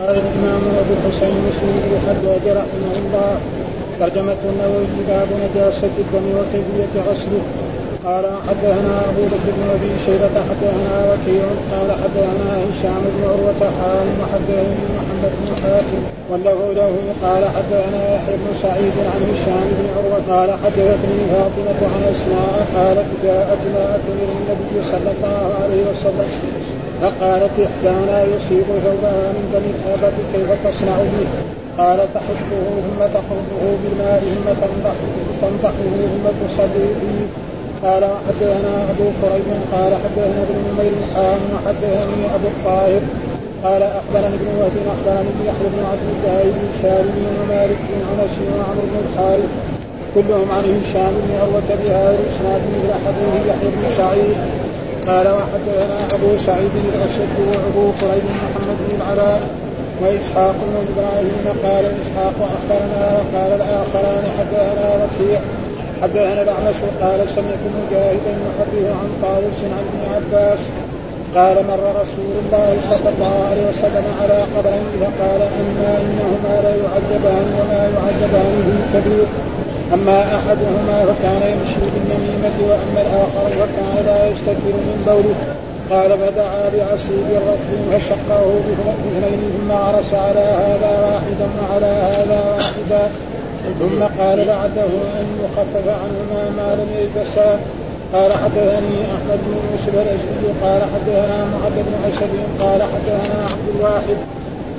قال الإمام أبو الحسين مسلم بن الحجاج رحمه الله ترجمة النووي باب نجاسة الدم وكيفية غسله. قال حدثنا أبو بكر بن أبي شيبة حدثنا وكيع قال حدثنا هشام بن عروة حال وحدثني محمد بن حاتم والله له قال حدثنا يحيى بن سعيد عن هشام بن عروة قال حدثتني فاطمة عن أسماء قالت جاءت إلى النبي صلى الله عليه وسلم. فقالت إحدانا يصيب ثوبها من دم الحيضه كيف تصنع به؟ قال تحطه ثم تخلطه بالماء ثم تنضحه ثم تصلي فيه قال حدثنا أبو كريم قال حدثنا ابن نمير حام وحدثني أبو الطاهر. قال أخبرني ابن وهب أخبرني يحيى بن عبد الله بن الشاري ومالك بن أنس وعمرو بن الحارث. كلهم عن هشام بن عروة بهذا الإسناد مثل حديث يحيى بن سعيد. قال وحدثنا أبو سعيد الأشد وأبو كريم محمد بن العلاء وإسحاق بن إبراهيم قال إسحاق اخبرنا وقال الآخران حدثنا وكيع حدثنا الأعمش قال سمعت مجاهدا يحدث عن طاووس عن ابن عباس قال مر رسول الله صلى الله عليه وسلم على قبرين فقال إما إنهما لا يعذبان وما يعذبان به كبير. أما أحدهما فكان يمشي بالنميمة وأما الآخر فكان لا يستكبر من بوله قال فدعا بعصيب رطب فشقه باثنين ثم عرس على هذا واحدا وعلى هذا واحدا. ثم قال لعله أن يخفف عنهما ما لم يلبسا. قال حدثني أحمد بن يوسف الاشد قال حدثنا محمد بن قال حدثنا عبد الواحد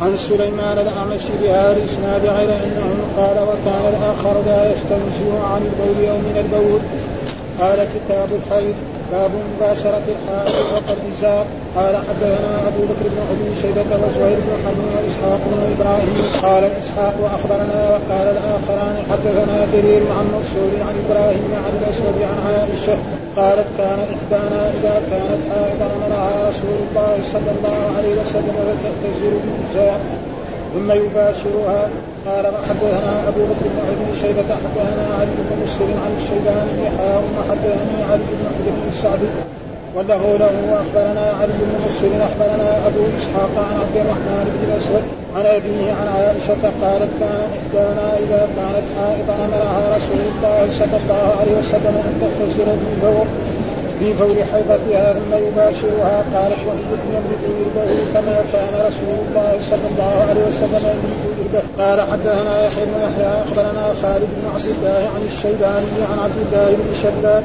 عن سليمان الأعمش بهذا الإسناد غير أنه قال وكان الآخر لا يستنزه عن البول أو من البول. قال كتاب الحيض باب مباشرة الحائض وقد الإزار قال حدثنا أبو بكر بن أبي شيبة وزهير بن حرب وإسحاق بن إبراهيم. قال إسحاق وأخبرنا وقال الآخران حدثنا جرير عن منصور عن إبراهيم عن الأسود عن عائشة قالت كان إحدانا إذا كانت حائضا أمرها رسول الله صلى الله عليه وسلم فتعتزل بالإزار ثم يباشرها. قال وحدثنا أبو بكر بن أبي شيبة حدثنا علي بن مسلم عن الشيباني بن حار وحدثني علي بن حجر بن السعد وله له وأخبرنا علي بن مسلم اخبرنا أبو إسحاق عن عبد الرحمن بن الاسود عن أبيه عن عائشة قالت كان إحدانا إذا كانت حائضا أمرها رسول الله صلى الله عليه وسلم أن تغتسل في فور في فور حيضتها ثم يباشرها. قالت وحدة يملك كما كان رسول الله صلى الله عليه وسلم يملك قال حدثنا يحيى بن يحيى أخبرنا خالد بن عبد الله عن الشيباني عن عبد الله بن شداد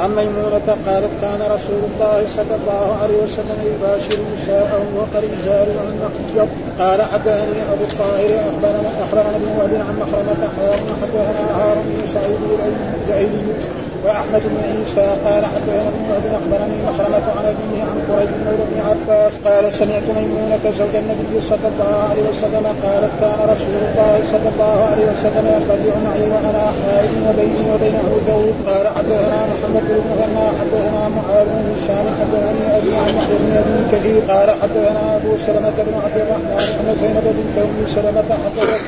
عن ميمونة قالت كان رسول الله صلى الله عليه وسلم يباشر نساءه وقد زار ومن محجب قال حدثني أبو الطاهر اخبرنا أخبرنا ابن وهب عن مخرمة حارون حدثنا هارون بن سعيد الايلي وأحمد بن عيسى قال حدثنا ابن وهب أخبرني مخرمة عن أبيه عن قريب مولى بن عباس قال سمعت ميمونة زوج النبي صلى الله عليه وسلم قالت كان رسول الله صلى الله عليه وسلم يخرج معي وأنا حائل وبيني وبينه ثوب قال حدثنا محمد بن مثنى حدثنا معاذ بن هشام حدثني أبي عن بن أبي كثير. قال حدثنا أبو سلمة بن عبد الرحمن ان زينب بنت ام سلمة حدثت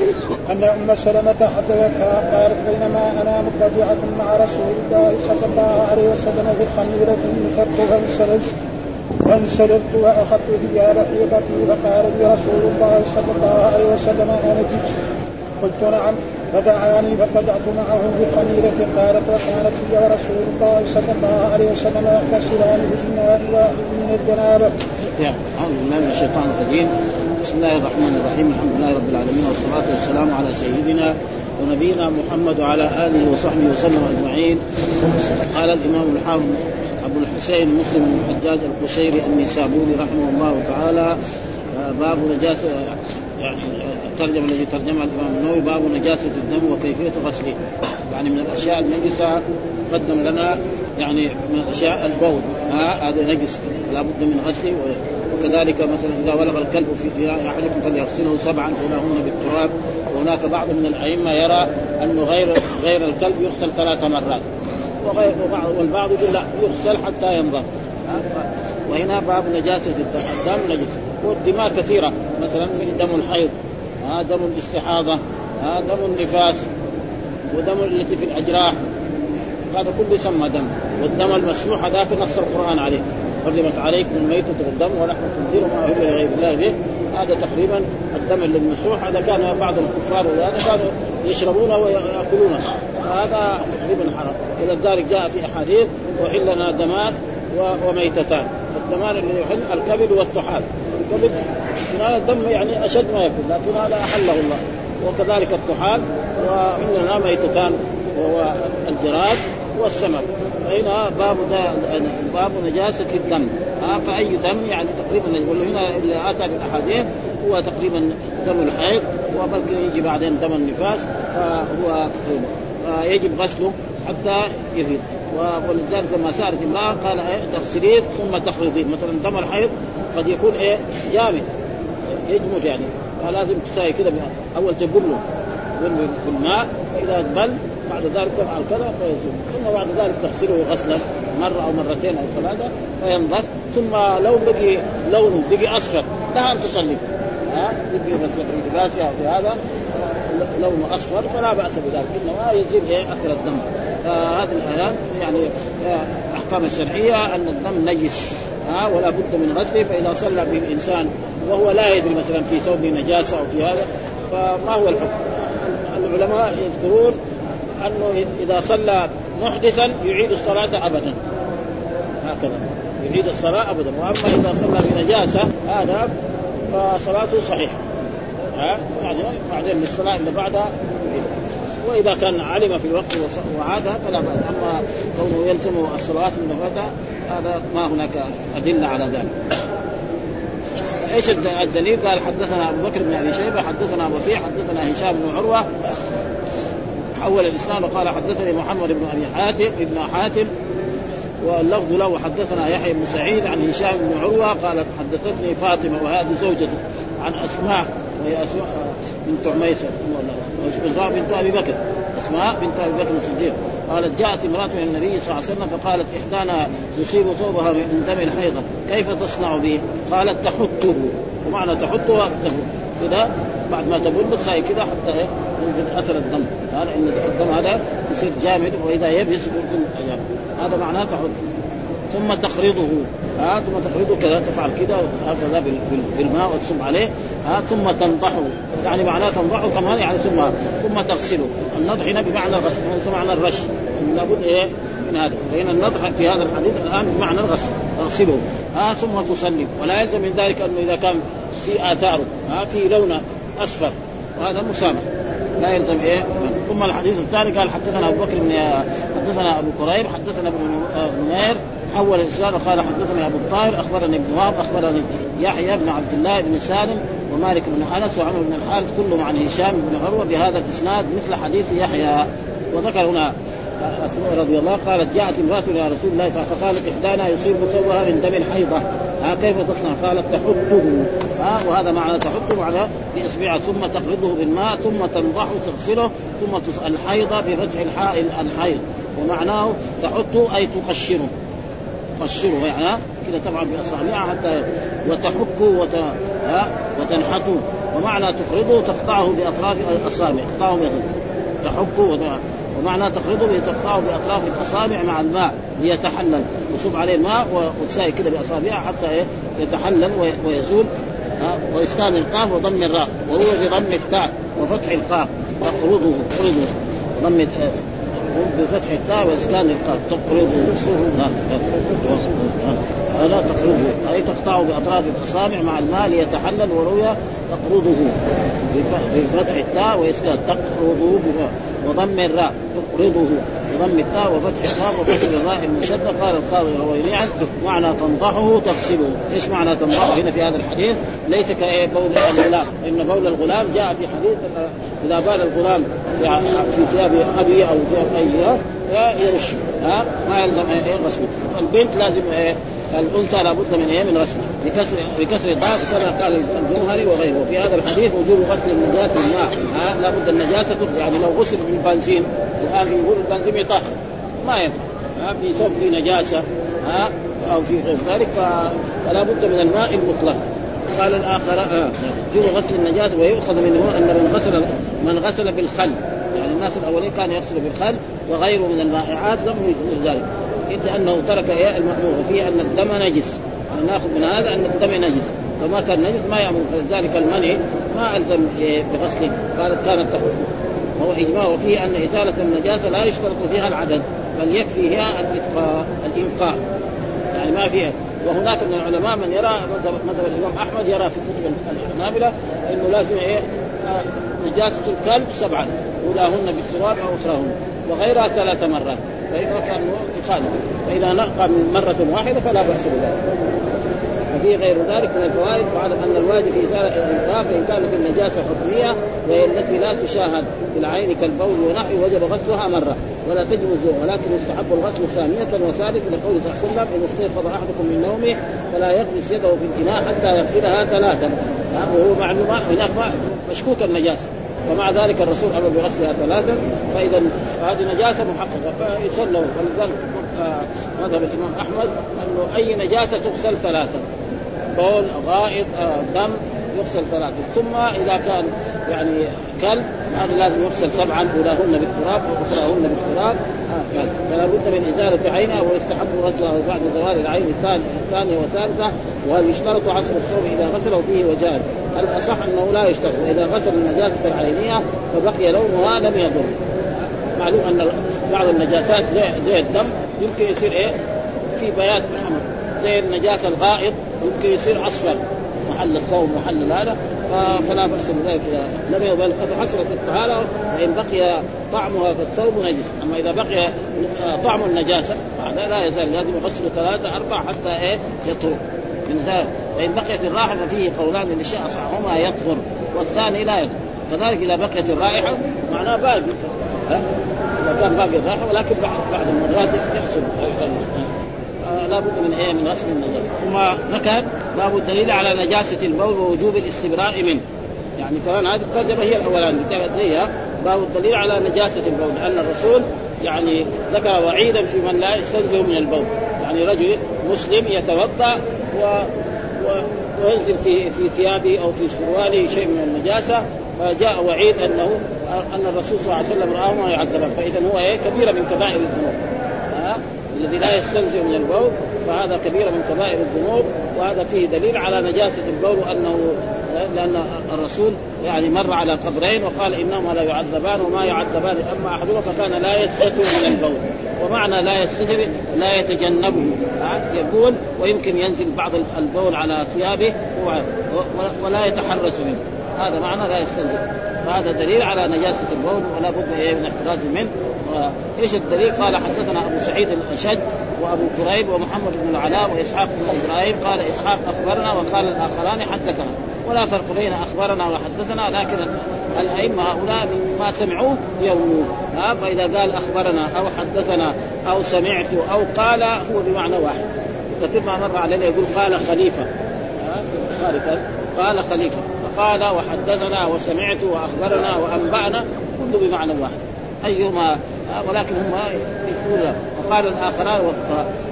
أن أم سلمة حدثتها قالت بينما أنا مضطجعة مع رسول الله صلى الله عليه وسلم في خميلة إذ حضت فانسللت فانسللت واخذت ثياب حيضتي فقال لي رسول الله صلى الله عليه وسلم أنفست قلت نعم فدعاني فاضطجعت معه بالخميلة قالت وكانت هي ورسول الله صلى الله عليه وسلم يغتسلان بالإناء الواحد من الجنابة. أعوذ بالله من الشيطان الرجيم بسم الله الرحمن الرحيم الحمد لله رب العالمين والصلاة والسلام على سيدنا ونبينا محمد وعلى آله وصحبه وسلم أجمعين. قال الإمام الحافظ أبو الحسين مسلم بن الحجاج القشيري النسابوري رحمه الله تعالى. باب نجاسه يعني الترجمة التي ترجمها الإمام النووي باب نجاسة الدم وكيفية غسله. يعني من الأشياء النجسة قدم لنا يعني من الاشياء البول هذا نجس لابد من غسله وكذلك مثلا إذا ولغ الكلب في أحدكم فليغسله سبعا أولاهن بالتراب. وهناك بعض من الأئمة يرى أنه غير غير الكلب يغسل ثلاث مرات. وغير والبعض يقول لا يغسل حتى ينضف. وهنا باب نجاسة الدم الدم نجس. والدماء كثيرة. مثلا دم الحيض دم الاستحاضة دم النفاس ودم التي في الأجراح. هذا كله يسمى دم. والدم المسفوح هذاك نص القرآن عليه. حرمت عليكم الميتة والدم ولحم الخنزير وما أهل لغير الله به. هذا تقريبا الدم المسروح. هذا كان بعض الكفار وهذا كانوا يشربونه وياكلونه هذا تقريبا حرام. ولذلك جاء في أحاديث احل لنا دمان وميتتان. الدمان اللي يحل الكبد والطحال. الكبد هذا الدم يعني أشد ما يكون لكن هذا أحله الله. وكذلك الطحال وعندنا ميتتان وهو الجراد. والسمك فهنا باب باب نجاسة الدم آه فأي دم يعني تقريبا هنا اللي أتى بالأحاديث هو تقريبا دم الحيض وبلكي يجي بعدين دم النفاس فهو تقريبا فيجب غسله حتى يفيد ولذلك لما سالت امراه قال إيه تغسلين ثم تخرجين مثلا دم الحيض قد يكون إيه جامد يجمد يعني فلازم تساوي كذا اول تبله بالماء فاذا بل بعد ذلك تفعل كذا فيزول ثم بعد ذلك تغسله غسلا مرة أو مرتين أو ثلاثة فينضف ثم لو بقي لونه بقي أصفر لها أن تصلي. ها؟ تبقي مثلا في لباسها في هذا لونه أصفر فلا بأس بذلك. إنما يزيل إيه؟ اثر الدم. فهذه الايات يعني الاحكام الشرعية أن الدم نجس. ها؟ ولا بد من غسله. فإذا صلى به الإنسان وهو لا يدري مثلا في ثوبه نجاسة أو في هذا فما هو الحكم؟ العلماء يذكرون أنه إذا صلى محدثا يعيد الصلاة ابدا. هكذا. يعيد الصلاة ابدا. وأما إذا صلى بنجاسة هذا فصلاته صحيحة. ها؟ يعني بعدين الصلاه اللي بعدها وإذا كان علم في الوقت وعادها فلا بأس. أما كونه يلزم الصلوات المفاتة هذا ما هناك أدلة على ذلك. إيش الدليل؟ قال حدثنا أبو بكر بن أبي شيبة حدثنا ابو حدثنا هشام بن عروة حول الاسلام وقال حدثني محمد بن أبي حاتم ابن حاتم واللفظ له حدثنا يحيى بن سعيد عن هشام بن عروة قالت حدثتني فاطمة وهذه زوجته عن أسماء وهي أسماء بنت عميسه اسماء بنت أبي بكر أسماء بنت أبي بكر الصديق قالت جاءت امرأة من النبي صلى الله عليه وسلم فقالت إحدانا يصيب ثوبها من دم الحيضة كيف تصنع به؟ قالت تحته ومعنى تحته كذا بعد ما تبل تصاي كذا حتى إيه ينزل أثر الدم. هذا إن الدم هذا يصير جامد وإذا يبس يكون أيام هذا معناه تحط ثم تخرضه ها ثم تخرضه كذا تفعل كذا هكذا بالماء وتصب عليه. ها ثم تنضحه. يعني معناه تنضحه كمان يعني ثم ثم تغسله. النضح هنا بمعنى الغسل ليس معنى الرش. لابد إيه من هذا. فإن النضح في هذا الحديث الآن بمعنى الغسل تغسله. ها ثم تصلي. ولا يلزم من ذلك أنه إذا كان في آثاره ها في لون أصفر. وهذا مسامح. لا يلزم إيه؟ ثم الحديث الثاني قال حدثنا أبو بكر بن حدثنا أبو كريب حدثنا ابن نمير حول الاسلام وقال حدثني أبو الطاهر أخبرني ابن وهب أخبرني يحيى بن عبد الله بن سالم ومالك بن أنس وعمر بن الحارث كلهم عن هشام بن عروة بهذا الإسناد مثل حديث يحيى. وذكر هنا رضي الله قالت جاءت امرأة إلى رسول الله فقالت إحدانا يصيب ثوبها من دم الحيضه ها كيف تصنع؟ قالت تحطه. ها وهذا معنى تحطه معنى باصبعها ثم تقرضه بالماء ثم تنضحه تغسله ثم الحيضه بفتح الحائل الحيض. ومعناه تحطه أي تقشره. تقشره يعني كذا طبعا باصابعها حتى وتحكه وت... ها وتنحته. ومعنى تخرجه تقطعه بأطراف الاصابع تقطعه تحكه وت... ومعنى تخرطه تقطعه بأطراف الأصابع مع الماء ليتحلل. تصب عليه الماء وتساوي كده باصابعها حتى إيه؟ يتحلل ويزول واسكان القاف وضم الراء. وهو بضم التاء وفتح القاف. تقرضه تقرضه. ضم بفتح التاء واسكان القاف. تقرضه هذا تقرضه. أي تقطعه بأطراف الأصابع مع الماء ليتحلل وروي تقرضه. بفتح التاء واسكان تقرضه وضم الراء تقرضه. بضم التاء وفتح القاف وكسر الراء المشدة قال القاضي روينيعا معنى تنضحه تغسله، إيش معنى تنضحه؟ هنا في هذا الحديث؟ ليس كبول الغلام، إن بول الغلام جاء في حديث إذا بال الغلام في ثياب أبي أو ثياب أي يرش. ها؟ ما يلزم غسله، البنت لازم الأنثى لابد من إيه من غسل بكسر بكسر الضاد كما قال الجمهري وغيره. وفي هذا الحديث وجوب غسل النجاسه بالماء ها لابد النجاسة يعني لو غسل بالبنزين الآن يقول البنزين يطهر ما ينفع. ها في ثوب في نجاسة ها أو في غير ذلك فلا بد من الماء المطلق. قال الآخر آه غسل النجاسة ويؤخذ منه أن من غسل من غسل بالخل. يعني الناس الأولين كانوا يغسلوا بالخل وغيره من المائعات لم يجوز ذلك. الا أنه ترك إيه المأمور وفيه أن الدم نجس. نأخذ من هذا أن الدم نجس. فما كان نجس ما يعمل فلذلك المني ما ألزم بغسله قالت كانت تحب وهو إجماع. وفيه أن إزالة النجاسة لا يشترط فيها العدد بل يكفي هي الإتقاء الإنقاء. يعني ما فيها. وهناك من العلماء من يرى مذهب الإمام أحمد يرى في كتب الحنابلة إنه لازم إيه؟ آه، نجاسة الكلب سبعا. أولاهن بالتراب أو اخراهن وغيرها ثلاث مرات. فإذا كان يخالف. فإذا نقى من مرة واحدة فلا بأس بذلك. وفي غير ذلك من الفوائد واعلم أن الواجب إزالة الانقاء فان كانت النجاسة حكمية وهي التي لا تشاهد في العين كالبول ونحوه وجب غسلها مرة. ولا تجب ولكن يستحب الغسل ثانية وثالث لقول صلى الله عليه وسلم ان استيقظ أحدكم من نومه فلا يغمس يده في الاناء حتى يغسلها ثلاثا. وهو معلومات هناك مشكوك النجاسة. ومع ذلك الرسول أمر بغسلها ثلاثا فإذا هذه نجاسة محققة فيصلوا. ولذلك آه، مذهب الإمام أحمد أنه أي نجاسة تغسل ثلاثا بول غائط آه، دم يغسل ثلاثا ثم إذا كان يعني كلب هذا لازم يغسل سبعا أولاهن بالتراب وأخراهن بالتراب. آه، فلا بد من إزالة عينها ويستحب غسلها بعد زوال العين الثانية والثالثة وهل يشترط عصر الصوم إذا غسله فيه وجاد الاصح أنه لا يشترط؟ واذا غسل النجاسة العينية فبقي لونها لم يضر. معلوم أن بعض النجاسات زي, زي الدم يمكن يصير إيه؟ في بياض احمر زي النجاسة الغائط يمكن يصير اصفر محل الثوب محل هذا. فلا باس بذلك إذا لم يبل قد حصلت الطهارة فإن بقي طعمها في الثوب نجس. أما إذا بقي طعم النجاسة هذا لا يزال لازم يغسل ثلاثة أربعة حتى إيه يطهر. من ذلك. وان بقيت الرائحة ففيه قولان للشيء اصحهما يطهر والثاني لا يطهر. كذلك إذا بقيت الرائحة معناه باقي. إذا كان باقي الرائحة ولكن بعد بعد المرات يحصل. آه، لا بد من إيه؟ من غسل النجاسة. ثم ذكر باب الدليل على نجاسة البول ووجوب الاستبراء منه. يعني كمان هذه الترجمة هي الاولانيه هي باب الدليل على نجاسة البول. لأن الرسول يعني ذكر وعيدا في من لا يستنزه من البول. يعني رجل مسلم يتوضأ و... و... وينزل في في ثيابه أو في سرواله شيء من النجاسة. فجاء وعيد انه أن الرسول صلى الله عليه وسلم راهما يعذبان فإذا هو إيه؟ كبيره من كبائر الذنوب. الذي لا يستنزه من البول فهذا كبيره من كبائر الذنوب وهذا فيه دليل على نجاسة البول وأنه لأن الرسول يعني مر على قبرين وقال إنهما لا يعذبان وما يعذبان أما أحدهما فكان لا يستتر من البول ومعنى لا يستتر لا يتجنبه. يقول ويمكن ينزل بعض البول على ثيابه ولا يتحرس منه. هذا معنى لا يستنزل فهذا دليل على نجاسة البول ولا بد من احتراز منه. إيش الدليل؟ قال حدثنا أبو سعيد الأشج وأبو كريب ومحمد بن العلاء وإسحاق بن إبراهيم. قال إسحاق أخبرنا وقال الآخران حدثنا. ولا فرق بين أخبرنا وحدثنا لكن الأئمة هؤلاء ما سمعوه يومون فإذا قال أخبرنا أو حدثنا أو سمعت أو قال هو بمعنى واحد. كثير ما مر علينا يقول قال خليفة. قال خليفة. فقال وحدثنا وسمعت وأخبرنا وأنبأنا. كله بمعنى واحد. أيهما ولكن هم يقول وقال الآخران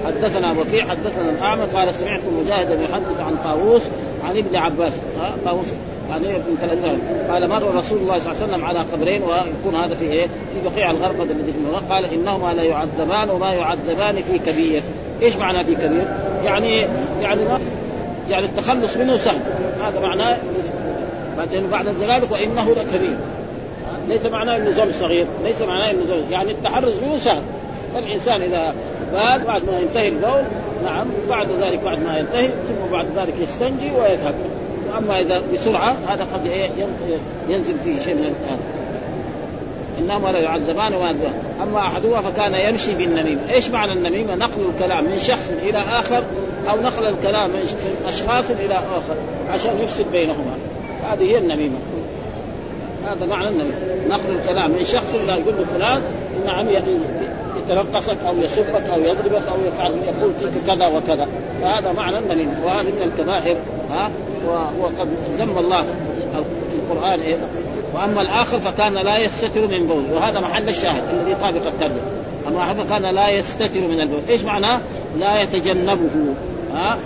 حدثنا وكيع حدثنا الأعمى قال سمعت مجاهدا يحدث عن طاووس عن ابن عباس. طاووس يعني ابن كلام قال مر رسول الله صلى الله عليه وسلم على قبرين ويكون هذا في إيه؟ في بقيع الغرفه الذي في قال إنهما لا يعذبان وما يعذبان في كبير. إيش معنى في كبير؟ يعني يعني ما يعني التخلص منه سهل. هذا معناه بعد ذلك وإنه لكبير. ليس معناه إنه ذنب صغير ليس معناه إنه ذنب يعني التحرز منه سهل. فالإنسان إذا بال بعد ما ينتهي البول نعم بعد ذلك بعد ما ينتهي ثم بعد ذلك يستنجي ويذهب. اما إذا بسرعة هذا قد ينزل فيه شيء من الآن. انهما لا يعذبان وما أما أحدهما فكان يمشي بالنميمة، إيش معنى النميمة؟ نقل الكلام من شخص إلى آخر أو نقل الكلام من أشخاص إلى آخر عشان يفسد بينهما. هذه هي النميمة. هذا معنى النميمه نقل الكلام. من شخص إلى يقول له فلان نعم يترقصك أو يسبك أو يضربك أو يفعل يقول فيك كذا وكذا. فهذا معنى النميمه وهذا من الكبائر ها؟ وقد ذم الله في القرآن. إيه؟ وأما الآخر فكان لا يستتر من بول وهذا محل الشاهد الذي يطابق الترجمة. أما فكان لا يستتر من البول. إيش معناه؟ لا يتجنبه ها؟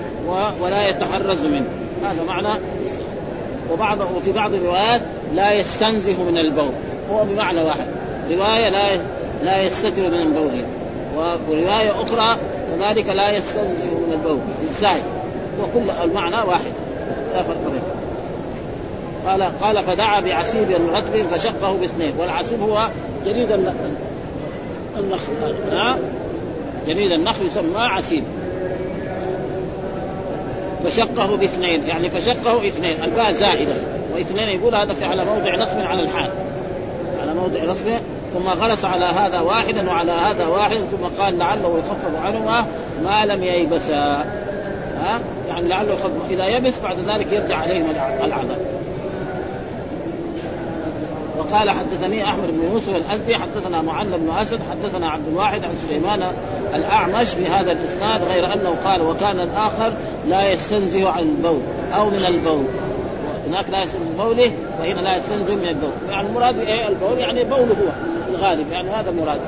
ولا يتحرز منه. هذا معنى وبعض وفي بعض الروايات لا يستنزه من البول. هو بمعنى واحد. رواية لا لا يستتر من البول. ورواية أخرى كذلك لا يستنزه من البول. إزاي؟ وكل المعنى واحد. لا فرق بينهم قال قال فدعا بعسيب رطب فشقه باثنين. والعسيب هو جريد النخل. ها؟ جريد النخل يسمى عسيب فشقه باثنين يعني فشقه اثنين الباء زائدة. واثنين يقول هذا في على موضع نصب على الحال. على موضع نصب ثم غلس على هذا واحدا وعلى هذا واحد ثم قال لعله يخفف عنهما ما لم ييبسا. ها؟ يعني لعله يخفف إذا يبس بعد ذلك يرجع عليهم العذاب وقال حدثني أحمد بن يوسف الازدي حدثنا معل بن أسد حدثنا عبد الواحد عن سليمان الأعمش بهذا الإسناد غير أنه قال وكان الآخر لا يستنزه عن البول أو من البول. هناك لا يستنزه من بوله وهنا لا يستنزه من البول. يعني المراد إيه البول يعني بوله هو في الغالب يعني هذا المراد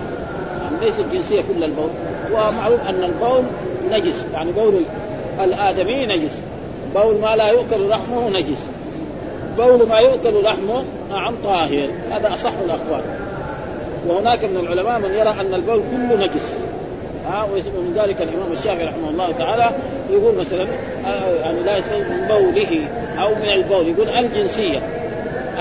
يعني ليس الجنسية كل البول. ومعروف أن البول نجس يعني بول الآدمي نجس. بول ما لا يؤكل لحمه نجس. بول ما يؤكل لحمه نعم طاهر. هذا أصح الأقوال. وهناك من العلماء من يرى أن البول كله نجس. ها ومن ذلك الإمام الشافعي رحمه الله تعالى. يقول مثلا آه، يعني لا يستتر من بوله أو من البول. أل الجنسية.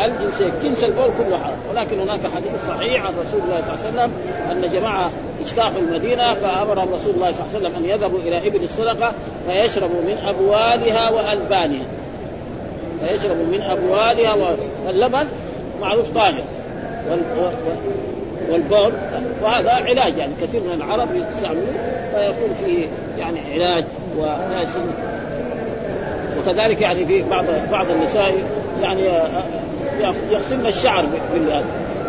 الجنسية. جنس البول كله حرام. ولكن هناك حديث صحيح عن رسول الله صلى الله عليه وسلم أن جماعة اجتاحوا المدينة فأمر رسول الله صلى الله عليه وسلم أن يذهبوا إلى ابل الصدقة فيشربوا من أبوالها وألبانها. فيشرب من أبوالها واللبن معروف طاهر. والبول وهذا علاج يعني كثير من العرب يستعملوه فيكون فيه يعني علاج وناس وكذلك يعني في بعض بعض النساء يعني يغسلن الشعر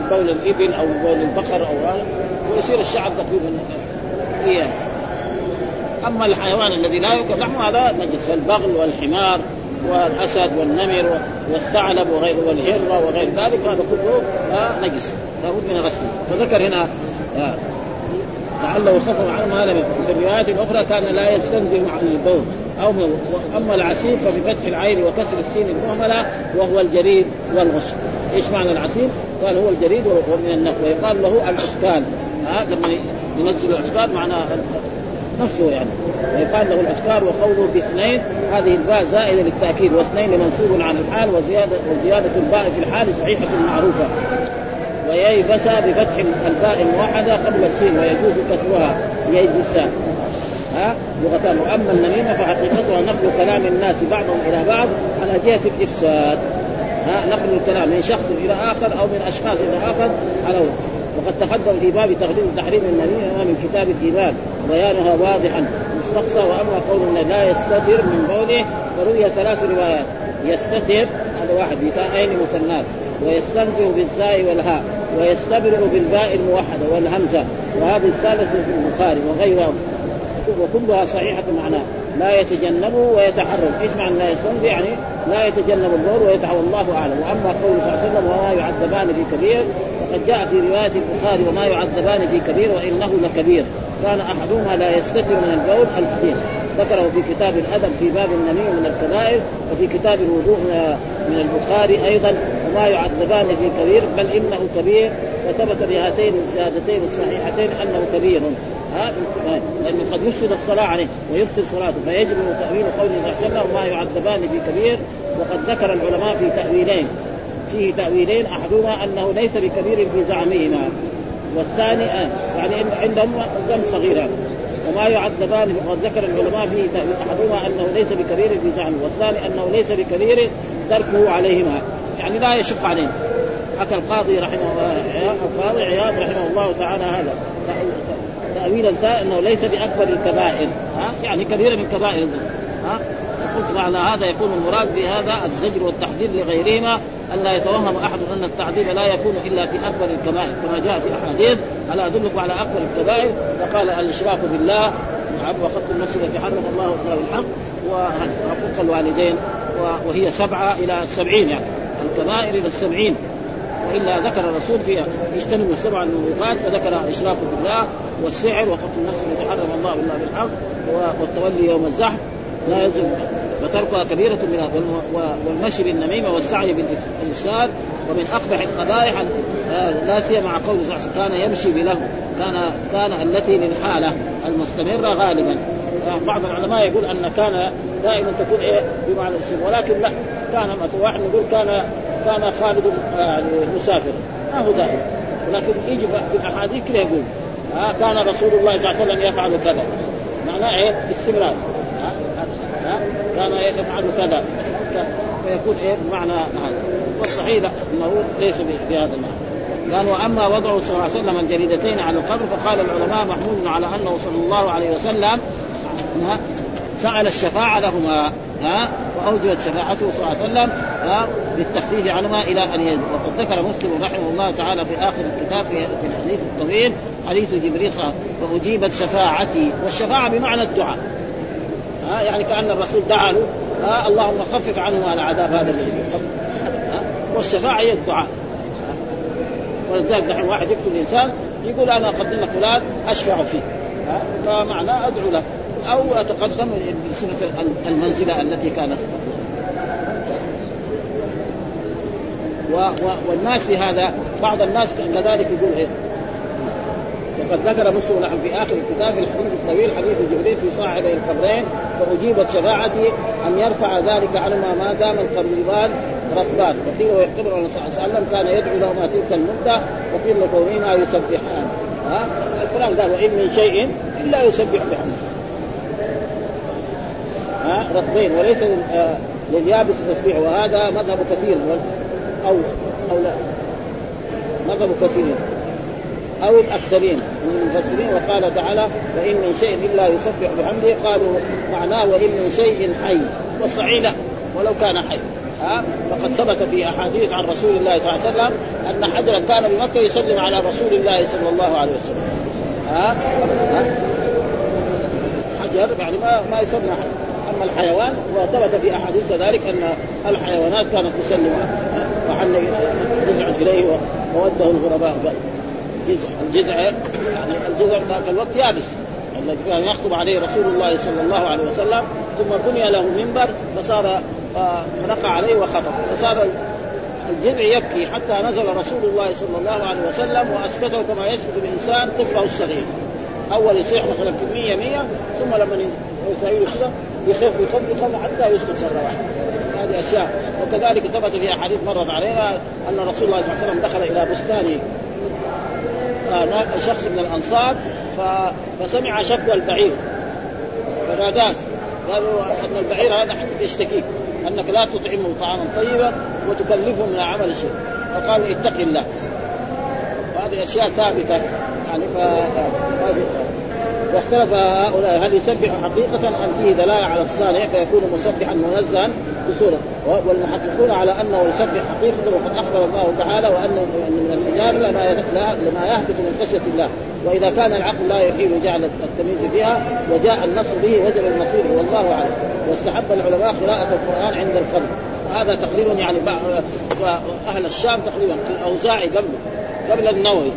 بول الإبل أو بول البقر أو هذا ويصير الشعر تقريبا فيها أما الحيوان الذي لا يؤكل لحمه هذا نجس البغل والحمار والأسد والنمر والثعلب وغير والهره وغير ذلك هذا كله آه نجس. لابد من غسله فذكر هنا آه لعله يخفف عنه ما لم يكن في الروايات الاخرى كان لا يستنزه عن البول. أو أما العسيب فبفتح العين وكسر السين المهملة وهو الجريد والغصن إيش معنى العسيب؟ قال هو الجريد من النخل. ويقال له العثكال ها لما ينزل العثكال معناه نفسه يعني. ويقال له الإثكال وقوله باثنين هذه الباء زائدة للتأكيد واثنين منصوب على الحال وزياده وزيادة الباء في الحال صحيحة معروفة. وييبس بفتح الباء الموحدة قبل السين ويجوز كسرها ييبس. ها؟ لغتان واما النميمة فحقيقتها نقل كلام الناس بعضهم إلى بعض على جهة الإفساد. ها؟ نقل الكلام من شخص إلى آخر أو من أشخاص إلى آخر على وقد تقدم في باب تقديم تحريم النميمه من كتاب الايمان وبيانها واضحا. مستقصى وأما قول لا يستتر من بوله فروي ثلاث روايات. يستتر هذا واحد بتاءين مثنات ويستنزه بالزاء والهاء. ويستبرئ بالباء الموحدة والهمزة. وهذه الثالثة في البخاري وغيرها. وكلها صحيحة معناه لا يتجنبه ويتحرم، إيش معنى لا يستنزه؟ يعني لا يتجنب النور ويتحرم. والله أعلم، وأما قوله صلى الله عليه وسلم وما يعذبان في كبير فقد جاء في رواية البخاري وما يعذبان في كبير وإنه لكبير. كان أحدهما لا يستتر من البول الحديث ذكره في كتاب الأدب في باب النميم من الكبائر وفي كتاب الوضوء من البخاري أيضا وما يعذبان في كبير بل إنه كبير وثبت بهاتين الزيادتين الصحيحتين أنه كبير. ها؟ لأنه قد يفسد الصلاة عليه ويبطل صلاته فيجب تأويل قوله صلى الله عليه وسلم وما يعذبان في كبير وقد ذكر العلماء في تأويلين. فيه تأويلين أحدهما أنه ليس بكبير في زعمهما والثاني يعني عندهم ذنب صغير وما يعذبان وقد ذكر العلماء فيه أحدهما أنه ليس بكبير في زعمه والثاني أنه ليس بكبير تركه عليهما. يعني لا يشق عليهم حكى القاضي رحمه الله القاضي عياض رحمه الله تعالى هذا. تأويلا أنه ليس بأكبر الكبائر. ها؟ يعني كبيرة من كبائر الذنوب ها؟ فقلت على هذا يكون المراد بهذا الزجر والتحذير لغيرهما الا يتوهم أحد أن التعذيب لا يكون إلا في أكبر الكبائر كما جاء في أحاديث ألا ادلكم على أكبر الكبائر؟ فقال الإشراك بالله. نعم وخط النفس التي حرم الله الحق. وحقوق الوالدين وهي سبعة إلى سبعين يعني الكبائر إلى السبعين. وإلا ذكر الرسول فيها يجتنبوا السبع الموبقات فذكر الاشراك بالله والسعر وقتل النفس التي حرم الله الا بالحق والتولي يوم الزحف لا يلزم وتركها كبيرة من والمشي بالنميمة والسعي بالإفساد ومن أقبح القبائح لا سيما مع قول كان يمشي بله كان كان التي للحالة المستمرة غالبا. بعض العلماء يقول أن كان دائما تكون إيه؟ بمعنى الاسم ولكن لا. كان مثلا واحد نقول كان كان خالد يعني مسافر ما هو دائما ولكن يجي في الأحاديث كذا يقول كان رسول الله صلى الله عليه وسلم يفعل كذا. معناه إيه؟ استمرار كان يفعل كذا. فيكون إيه؟ بمعنى هذا. والصحيح أنه ليس بهذا المعنى. قال وأما وضعه صلى الله عليه وسلم الجريدتين على القبر فقال العلماء محمود على أنه صلى الله عليه وسلم سأل الشفاعة لهما ها فأوجبت شفاعته صلى الله عليه وسلم ها بالتخفيف عنهما إلى أن يجب وقد ذكر مسلم رحمه الله تعالى في آخر الكتاب في الحديث الطويل حديث جبريل فأجيبت شفاعتي. والشفاعة بمعنى الدعاء. ها يعني كأن الرسول دعا له ها اللهم خفف عنهما العذاب هذا الذي والشفاعة هي الدعاء. ولذلك نحن واحد يقتل الإنسان يقول أنا اقدم لك فلان أشفع فيه. فمعناه أدعو له. أو أتقدم بصفة المنزلة التي كانت. و و والناس في هذا بعض الناس كذلك يقول إيه؟ وقد ذكر مسلم نحن في آخر الكتاب الحديث الطويل حديث جبريل في صاحبي القبرين فأجيبت شفاعتي أن يرفع ذلك عنهما ما دام القريبان رطبان وقيل ويعتبر النبي صلى الله عليه وسلم كان يدعو لهما تلك المدة وقيل لكونهما يسبحان. ها؟ القران قال وإن من شيء إلا يسبح بحمده. ها؟ رطبين وليس آه، لليابس تسبيح وهذا مذهب كثير. أو أو لا؟ مذهب كثير. أو الأكثرين من المفسرين وقال تعالى وإن من شيء إلا يسبح بحمده قالوا معناه وإن من شيء حي والصحيح ولو كان حي. ها؟ فقد ثبت في أحاديث عن رسول الله صلى الله عليه وسلم أن حجرا كان بمكة يسلم على رسول الله صلى الله عليه وسلم. ها, ها؟ حجر يعني ما ما يسمى حجر أما الحيوان وثبت في أحاديث كذلك أن الحيوانات كانت تسلم. وحن جزع إليه ووده الغرباء. الجزع الجزع يعني الجزع ذاك الوقت يابس. الذي كان يخطب عليه رسول الله صلى الله عليه وسلم ثم بني له منبر فصار فنقع عليه وخطب. فصار الجذع يبكي حتى نزل رسول الله صلى الله عليه وسلم وأسكته كما يسكت الإنسان طفله الصغير. أول يصيح مثلا كمية مية ثم لما يساوي كذا يخف يخف يخف حتى يسكت مرة واحدة. هذه أشياء. وكذلك ثبت في أحاديث مرت علينا أن رسول الله صلى الله عليه وسلم دخل إلى بستان آه، شخص من الأنصار فسمع شكوى البعير. فناداه قالوا أن البعير هذا حدث يشتكيك أنك لا تطعمه طعاما طيبا وتكلفه من عمل الشيء فقال اتق الله. وهذه أشياء ثابتة. يعني ف واختلف هؤلاء هل يسبح حقيقة أم فيه دلالة على الصانع فيكون مسبحا منزها بصورة. والمحققون على أنه يسبح حقيقة وقد أخبر الله تعالى وأنه من الحجاب لما لما يهبط من خشية الله. وإذا كان العقل لا يحيل جعل التمييز بها وجاء النص به وجب المصير والله أعلم. واستحب العلماء قراءة القرآن عند القبر هذا تقريبا يعني أهل الشام تقريبا الأوزاعي قبل قبل النووي.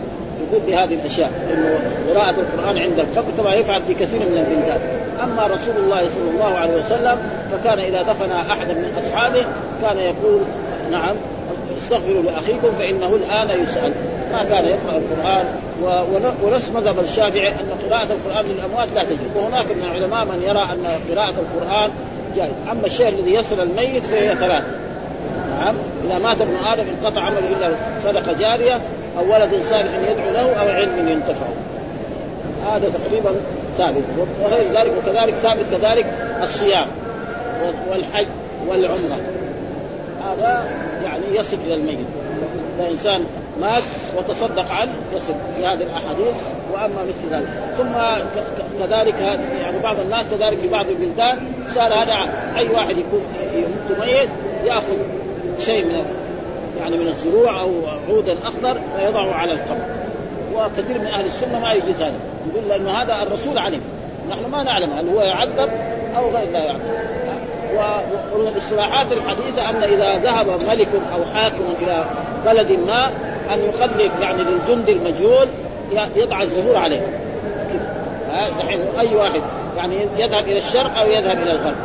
يقول بهذه الأشياء انه قراءة القرآن عند القبر كما يفعل في كثير من البلدان. أما رسول الله صلى الله عليه وسلم فكان إذا دفن أحدا من أصحابه كان يقول نعم استغفروا لأخيكم فإنه الآن يسأل. ما كان يقرأ القرآن ونفس مذهب الشافعي أن قراءة القرآن للأموات لا تجوز. وهناك من العلماء من يرى أن قراءة القرآن جائز. أما الشيء الذي يصل الميت فهي ثلاثة. نعم إذا مات ابن آدم انقطع عمله إلا صدقه جارية أو ولد صالح يدعو له أو علم ينتفع. هذا تقريبا ثابت. وغير ذلك وكذلك ثابت كذلك الصيام والحج والعمرة. هذا يعني يصل إلى الميت. اذا انسان مات وتصدق عنه يصل في هذه الأحاديث وأما مثل ذلك. ثم كذلك يعني بعض الناس كذلك في بعض البلدان صار هذا أي واحد يكون يموت ميت يأخذ شيء من يعني من الزروع أو عودا أخضر فيضعه على القبر. وكثير من أهل السنة ما يجوز هذا. يقول لأن هذا الرسول علم. نحن ما نعلم هل هو يعذب أو غير لا يعذب ومن الاصطلاحات الحديثة أن إذا ذهب ملك أو حاكم إلى بلد ما أن يخلف يعني للجند المجهول يضع الزهور عليه. دحين أي واحد يعني يذهب إلى الشرق أو يذهب إلى الغرب.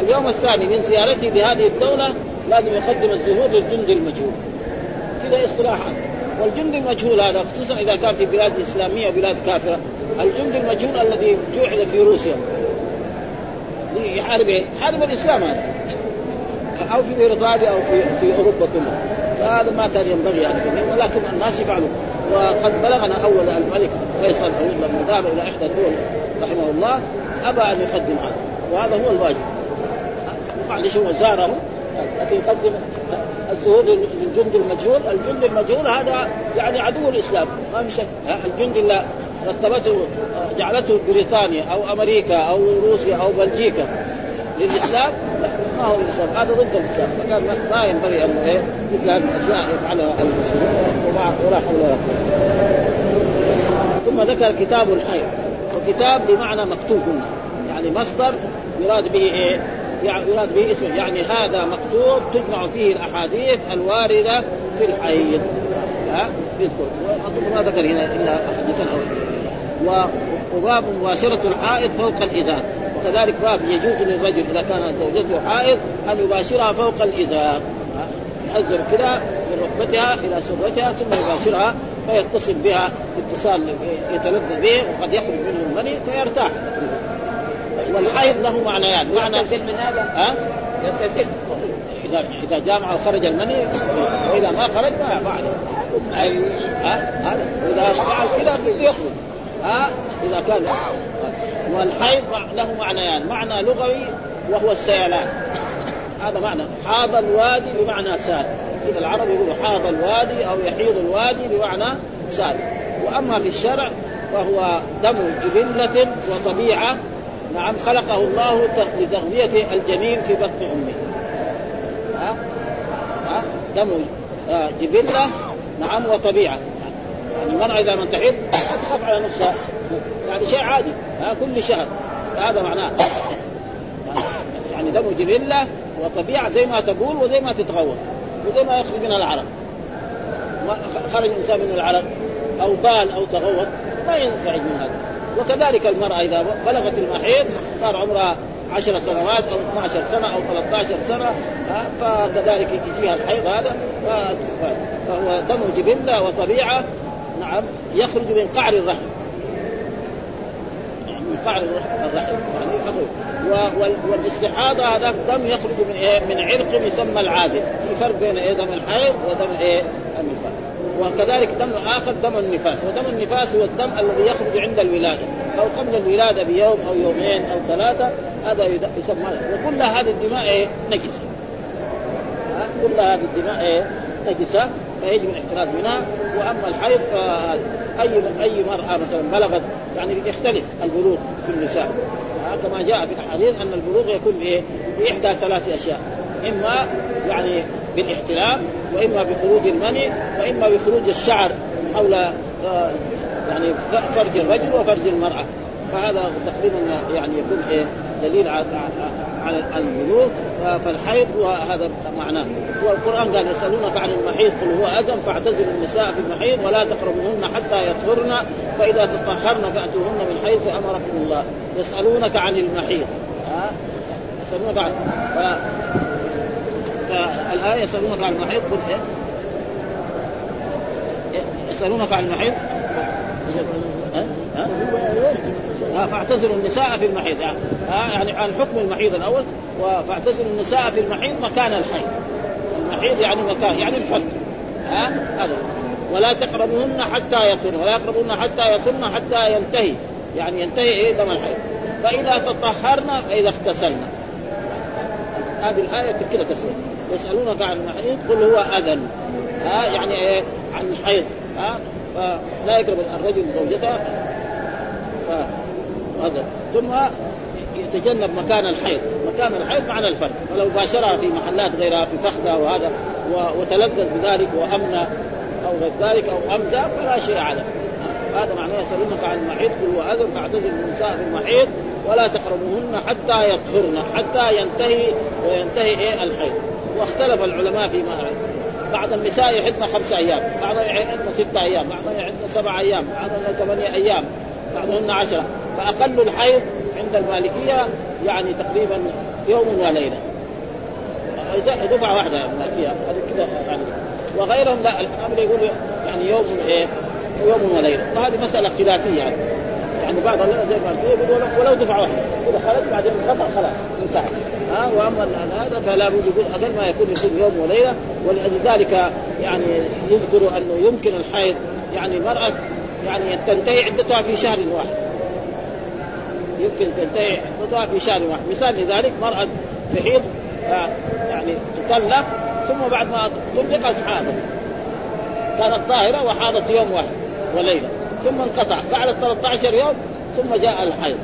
اليوم الثاني من زيارته لهذه الدولة لازم يقدم الزهور للجند المجهول. كذا اصطلاحات والجند المجهول هذا خصوصا إذا كان في بلاد إسلامية وبلاد كافرة الجند المجهول الذي جوعل في روسيا. يحارب؟ يحارب الإسلام هذا. أو في بريطانيا أو في في أوروبا كلها. فهذا ما كان ينبغي يعني ولكن الناس يفعلون وقد بلغنا أول الملك فيصل لما ذهب إلى إحدى الدول رحمه الله أبى أن يقدم هذا. وهذا هو الواجب. معلش هو زاره لكن يقدم الزهور للجند المجهول، الجند المجهول هذا يعني عدو الإسلام. ما في شك. الجند اللي رتبته جعلته بريطانيا أو أمريكا أو روسيا أو بلجيكا للإسلام؟ لا ما هو الإسلام. هذا ضد الإسلام. فكان ما ينبغي أن إيه مثل هذه الأشياء يفعلها المسلمون ولا حول ولا قوة. ثم ذكر كتاب الحي وكتاب بمعنى مكتوب هنا. يعني مصدر يراد به إيه؟ يعني يراد به اسمه. يعني هذا مكتوب تجمع فيه الأحاديث الواردة في الحيض. ها؟ يذكر. ما ذكر هنا إلا حديثا أو وباب مباشرة الحائض فوق الإزار. وكذلك باب يجوز للرجل إذا كانت زوجته حائض أن يباشرها فوق الإزار. يأزر كذا من ركبتها إلى سرتها ثم يباشرها فيتصل بها اتصال يتلذذ به وقد يخرج منه المني فيرتاح. والحيض له معنيان. معنى يغتسل من هذا؟ ها؟ يغتسل. اذا إذا جامع وخرج المني وإذا ما خرج ما ما عليه. ها؟ هذا. وإذا فعل كذا يخرج. ها؟ إذا كان والحيض له معنيان. معنى لغوي وهو السيلان. هذا معنى. حاض الوادي بمعنى سال. كذا العرب يقولوا حاض الوادي أو يحيض الوادي بمعنى سال. وأما في الشرع فهو دم جبلة وطبيعة نعم خلقه الله لتغذية الجنين في بطن أمه. ها؟ ها؟ دم. آه، جبلة نعم وطبيعة. يعني المرأة إذا من تحيض تخاف على نفسها يعني شيء عادي. ها؟ كل شهر. هذا معناه. يعني دم جبلة وطبيعة زي ما تقول وزي ما تتغوط وزي ما يخرج منها العرق. خرج الإنسان من العرق أو بال أو تغوط ما ينزعج من هذا. وكذلك المرأة إذا بلغت المحيض صار عمرها عشر سنوات أو 12 سنة أو 13 سنة فكذلك يجيها الحيض هذا فهو دم جبلة وطبيعة نعم يخرج من قعر الرحم. يعني من قعر الرحم يعني يخرج. والاستحاضة هذا دم يخرج من إيه؟ من عرق يسمى العادل. في فرق بين إيه؟ دم الحيض ودم النفاس وكذلك دم آخر دم النفاس ودم النفاس هو الدم الذي يخرج عند الولادة أو قبل الولادة بيوم أو يومين أو ثلاثة هذا يسمى وكل هذه الدماء إيه نجسه كل هذه الدماء إيه نجسة فيجب الاحتراز منها. وأما الحيض اي أي مرأة مثلا بلغت يعني يختلف البلوغ في النساء. كما جاء في الاحاديث أن البلوغ يكون بايه؟ بإحدى ثلاث أشياء. إما يعني بالاحتلام وإما بخروج المني وإما بخروج الشعر حول آه، يعني فرج الرجل وفرج المرأة. فهذا تقريبا يعني يكون إيه دليل على على البلوغ فالحيض وهذا معناه. والقرآن قال يسألونك عن المحيض قل هو أذى فاعتزلوا النساء في المحيض ولا تقربوهن حتى يطهرن فإذا تطهرن فأتوهن من حيث أمركم الله. يسألونك عن المحيض. يسألونك عن ف... فالآية يسألونك عن المحيض قل إيه؟ يسألونك عن المحيض ها؟ ها؟ فاعتزلوا النساء في المحيض يعني, يعني عن حكم المحيض الأول فاعتزلوا النساء في المحيض مكان الحيض المحيض يعني مكان يعني الفرد ها؟ هذا. ولا تقربوهن حتى يطهرن ولا يقربوهن حتى يطهرن حتى ينتهي. يعني ينتهي إيه؟ دم الحيض. فإذا تطهرن فإذا اغتسلن. هذه الآية كده تفسير. يسالونك عن المحيض قل هو اذى ها يعني إيه؟ عن الحيض ها فلا يقرب الرجل زوجته فهذا ثم يتجنب مكان الحيض. مكان الحيض معنى الفرد. فلو باشرها في محلات غيرها في فخذه وهذا وتلذذ بذلك وامنى أو غير ذلك أو امدى فلا شيء عليه. هذا معناه يسألونك عن المحيض قل هو أذن فاعتزلوا النساء في المحيض ولا تقربوهن حتى يطهرن حتى ينتهي وينتهي إيه؟ الحيض. واختلف العلماء فيما بعض النساء يحدن خمسة أيام بعضها يحدن ستة أيام بعضها يحدن سبعة أيام بعضها ثمانية أيام بعضهن عشرة. فأقل الحيض عند المالكية يعني تقريبا يوم وليلة دفعة واحدة المالكية هذه كذا يعني. وغيرهم لا الأمر يقول يعني يوم إيه؟ يوم وليلة وهذه مسألة خلافية يعني. يعني بعض زي ما يقول ولو دفعه واحدة اذا خرج بعدين انقطع خلاص انتهى. ها وأما هذا فلا بد يقول أقل ما يكون يكون يوم وليلة. ولذلك يعني يذكر أنه يمكن الحيض يعني المراه يعني تنتهي عدتها في شهر واحد. يمكن تنتهي عدتها في شهر واحد. مثال لذلك مرأة تحيض يعني تطلق ثم بعد ما طلقت حاضت. كانت طاهرة وحاضت يوم واحد وليلة. ثم انقطع. بعد 13 يوم ثم جاء الحيض.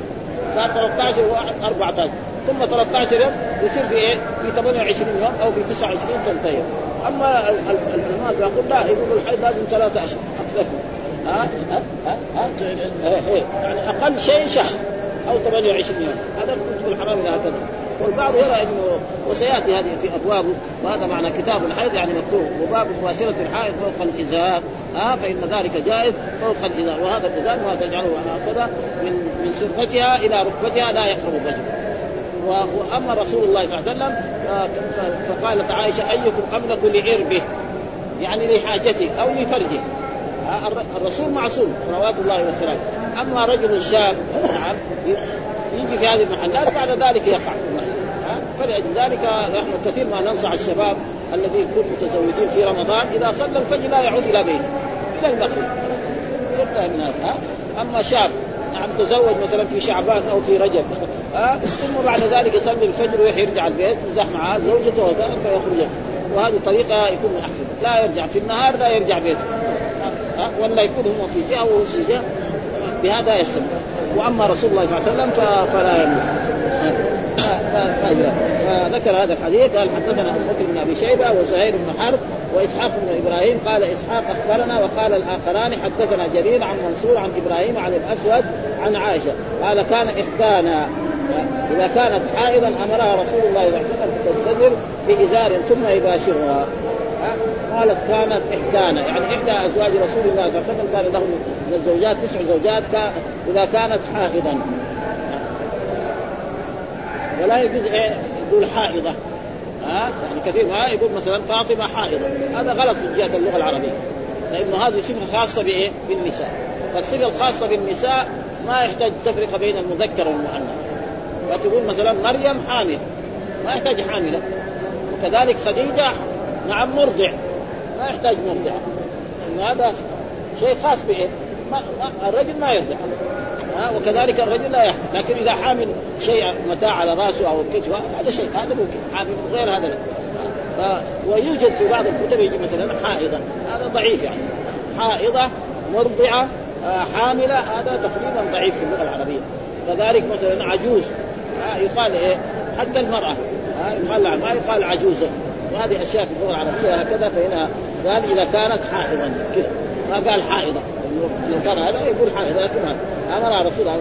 صار 13 واحد 14 ثم 13 يوم يصير في إيه؟ في 28 يوم أو في 29 تنتهي أما العلماء يقول لا يقول الحيض لازم ثلاثة اشهر أكثر. ها؟ ها؟ ها, ها؟ إيه، إيه. يعني أقل شيء شهر أو 28 يوم. هذا الكتب الحرام هكذا. والبعض يرى انه وسياتي هذه في ابوابه وهذا معنى كتاب الحيض يعني مكتوب وباب مباشره الحائض فوق الإزار. آه فإن ذلك جائز فوق الإزار. وهذا الإزار ما تجعله هكذا من من سرتها إلى ركبتها لا يقرب الرجل وأما رسول الله صلى الله عليه وسلم فقالت عائشة أيكم أملك لعربه؟ يعني لحاجته أو لفرجه. الرسول معصوم صلوات الله وسلامه. أما رجل شاب نعم يجي في هذه المحلات بعد ذلك يقع. في المحل فلأجل ذلك نحن كثير ما ننصح الشباب الذين يكونوا متزوجين في رمضان إذا صلى الفجر لا يعود إلى بيته. إلى المغرب. ينتهي من هذا أما شاب نعم تزوج مثلا في شعبان أو في رجب ها؟ ثم بعد ذلك يصلي الفجر ويرجع البيت يزح معاه زوجته فيخرج. وهذه طريقة يكون أحسن. لا يرجع في النهار لا يرجع بيته. ولا يكون هم في جهه وهو في جهه بهذا يسلم وأما رسول الله صلى الله عليه وسلم فلا يموت. فذكر هذا الحديث قال حدثنا أبو بكر بن أبي شيبة وزهير بن حرب وإسحاق بن إبراهيم. قال إسحاق أخبرنا وقال الآخران حدثنا جرير عن منصور عن إبراهيم عن الأسود عن عائشة. قال كان إحدانا إذا كانت حائضا أمرها رسول الله صلى الله عليه وسلم تنتظر بازار ثم يباشرها. قالت كانت إحدانا. يعني إحدى أزواج رسول الله صلى الله عليه وسلم كان له من الزوجات تسع زوجات إذا كانت حائضا. ولا يجوز إيه؟ يقول حائضة. ها؟ يعني كثير ما يقول مثلا فاطمة حائضة. هذا غلط في جهة اللغة العربية. لأنه هذه صفة خاصة بإيه؟ بالنساء. فالصفة الخاصة بالنساء ما يحتاج تفرقه بين المذكر والمؤنث. فتقول مثلا مريم حامل. ما يحتاج حاملة. وكذلك خديجة نعم مرضع. ما يحتاج مرضع. لأن هذا شيء خاص ما الرجل ما يرضع. ها وكذلك الرجل لا يحمل. لكن إذا حامل شيء متاع على رأسه أو كتفه هذا شيء هذا ممكن. حامل غير هذا لا. ويوجد في بعض الكتب يجي مثلا حائضة. هذا ضعيف يعني. حائضة مرضعة آه، حاملة هذا تقريبا ضعيف في اللغة العربية. كذلك مثلا عجوز. يقال إيه؟ حتى المرأة. يقال ما يقال عجوزة. وهذه أشياء في اللغة العربية هكذا فهنا قال إذا كانت حائضا كذا. ما قال حائضة. لو كان هذا يقول حائضه لكن أمر رسول الله